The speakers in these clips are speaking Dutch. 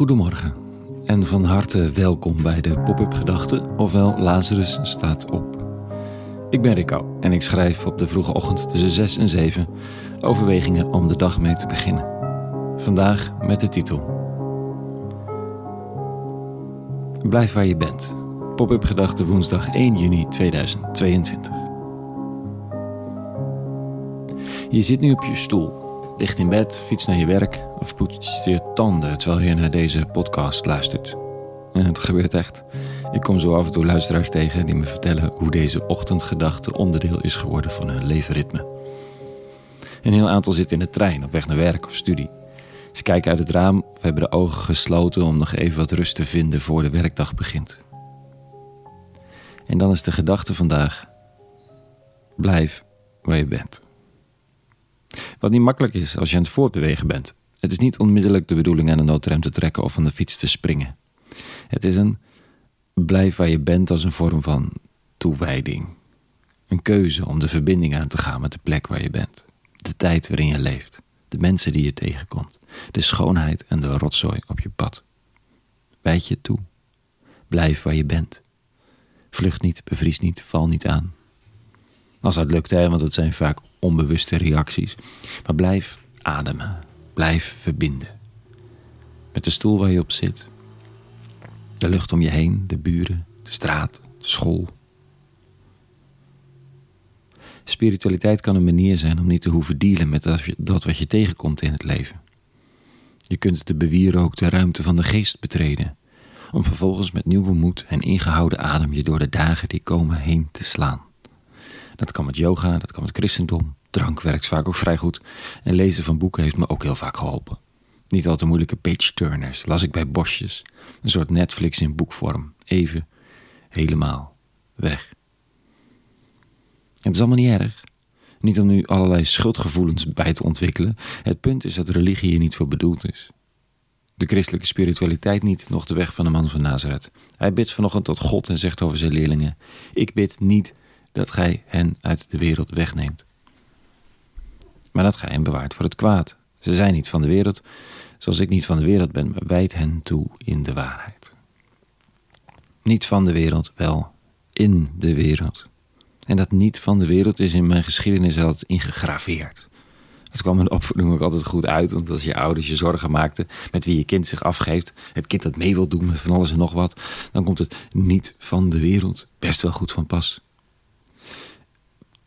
Goedemorgen en van harte welkom bij de Pop-up Gedachten, ofwel Lazarus staat op. Ik ben Rico en ik schrijf op de vroege ochtend tussen 6 en 7 overwegingen om de dag mee te beginnen. Vandaag met de titel Blijf waar je bent. Pop-up Gedachten woensdag 1 juni 2022. Je zit nu op je stoel ligt in bed, fiets naar je werk of poetst je tanden terwijl je naar deze podcast luistert. En het gebeurt echt. Ik kom zo af en toe luisteraars tegen die me vertellen hoe deze ochtendgedachte onderdeel is geworden van hun levenritme. Een heel aantal zit in de trein op weg naar werk of studie. Ze kijken uit het raam of hebben de ogen gesloten om nog even wat rust te vinden voor de werkdag begint. En dan is de gedachte vandaag: blijf waar je bent. Wat niet makkelijk is als je aan het voortbewegen bent. Het is niet onmiddellijk de bedoeling aan de noodrem te trekken of van de fiets te springen. Het is een blijf waar je bent als een vorm van toewijding. Een keuze om de verbinding aan te gaan met de plek waar je bent. De tijd waarin je leeft. De mensen die je tegenkomt. De schoonheid en de rotzooi op je pad. Wijd je toe. Blijf waar je bent. Vlucht niet, bevries niet, val niet aan. Als dat lukt, hè, want het zijn vaak onbewuste reacties. Maar blijf ademen. Blijf verbinden. Met de stoel waar je op zit. De lucht om je heen, de buren, de straat, de school. Spiritualiteit kan een manier zijn om niet te hoeven dealen met dat wat je tegenkomt in het leven. Je kunt de bewierookte ruimte van de geest betreden, om vervolgens met nieuwe moed en ingehouden adem je door de dagen die komen heen te slaan. Dat kan met yoga, dat kan met christendom. Drank werkt vaak ook vrij goed. En lezen van boeken heeft me ook heel vaak geholpen. Niet al te moeilijke page-turners las ik bij Bosjes. Een soort Netflix in boekvorm. Even, helemaal, weg. Het is allemaal niet erg. Niet om nu allerlei schuldgevoelens bij te ontwikkelen. Het punt is dat religie hier niet voor bedoeld is. De christelijke spiritualiteit niet, nog de weg van de man van Nazareth. Hij bidt vanochtend tot God en zegt over zijn leerlingen: Ik bid niet dat gij hen uit de wereld wegneemt. Maar dat gij hen bewaart voor het kwaad. Ze zijn niet van de wereld, zoals ik niet van de wereld ben, maar wijd hen toe in de waarheid. Niet van de wereld, wel in de wereld. En dat niet van de wereld is in mijn geschiedenis altijd ingegraveerd. Dat kwam in de opvoeding ook altijd goed uit, want als je ouders je zorgen maakten met wie je kind zich afgeeft, het kind dat mee wil doen met van alles en nog wat, dan komt het niet van de wereld best wel goed van pas.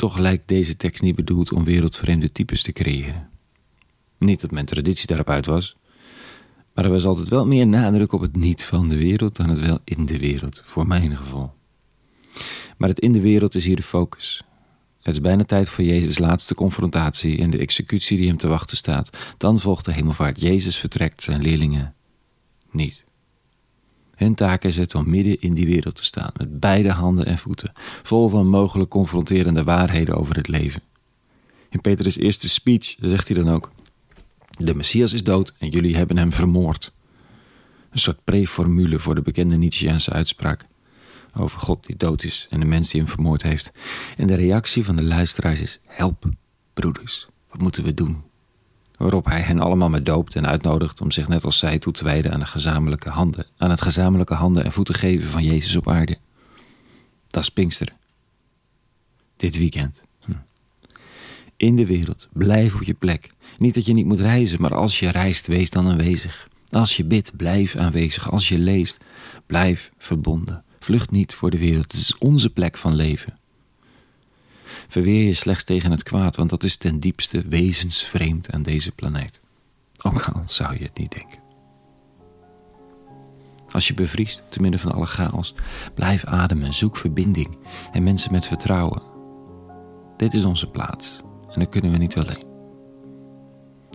Toch lijkt deze tekst niet bedoeld om wereldvreemde types te creëren. Niet dat mijn traditie daarop uit was, maar er was altijd wel meer nadruk op het niet van de wereld dan het wel in de wereld, voor mijn gevoel. Maar het in de wereld is hier de focus. Het is bijna tijd voor Jezus' laatste confrontatie en de executie die hem te wachten staat. Dan volgt de hemelvaart. Jezus vertrekt zijn leerlingen niet. Hun taak is het om midden in die wereld te staan, met beide handen en voeten, vol van mogelijk confronterende waarheden over het leven. In Petrus' eerste speech zegt hij dan ook: De Messias is dood en jullie hebben hem vermoord. Een soort preformule voor de bekende Nietzscheaanse uitspraak over God die dood is en de mens die hem vermoord heeft. En de reactie van de luisteraars is: Help, broeders, wat moeten we doen? Waarop hij hen allemaal met doopt en uitnodigt om zich net als zij toe te wijden aan, de gezamenlijke handen, aan het gezamenlijke handen en voeten geven van Jezus op aarde. Dat is Pinksteren. Dit weekend. Hm. In de wereld, blijf op je plek. Niet dat je niet moet reizen, maar als je reist, wees dan aanwezig. Als je bidt, blijf aanwezig. Als je leest, blijf verbonden. Vlucht niet voor de wereld. Het is onze plek van leven. Verweer je slechts tegen het kwaad, want dat is ten diepste wezensvreemd aan deze planeet. Ook al zou je het niet denken. Als je bevriest, te midden van alle chaos, blijf ademen, zoek verbinding en mensen met vertrouwen. Dit is onze plaats en dat kunnen we niet alleen.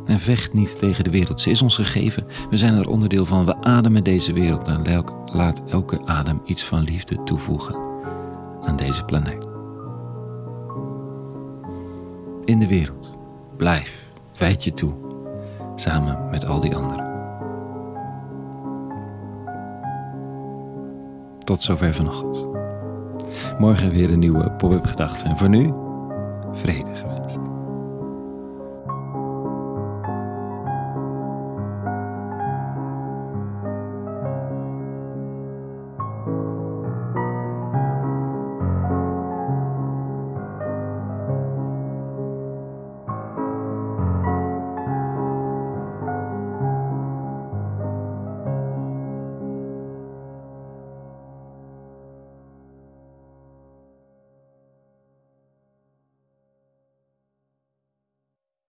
En vecht niet tegen de wereld, ze is ons gegeven. We zijn er onderdeel van, we ademen deze wereld en laat elke adem iets van liefde toevoegen aan deze planeet in de wereld. Blijf, wijd je toe, samen met al die anderen. Tot zover vanochtend. Morgen weer een nieuwe pop-up gedachte. En voor nu, vrede gewenst.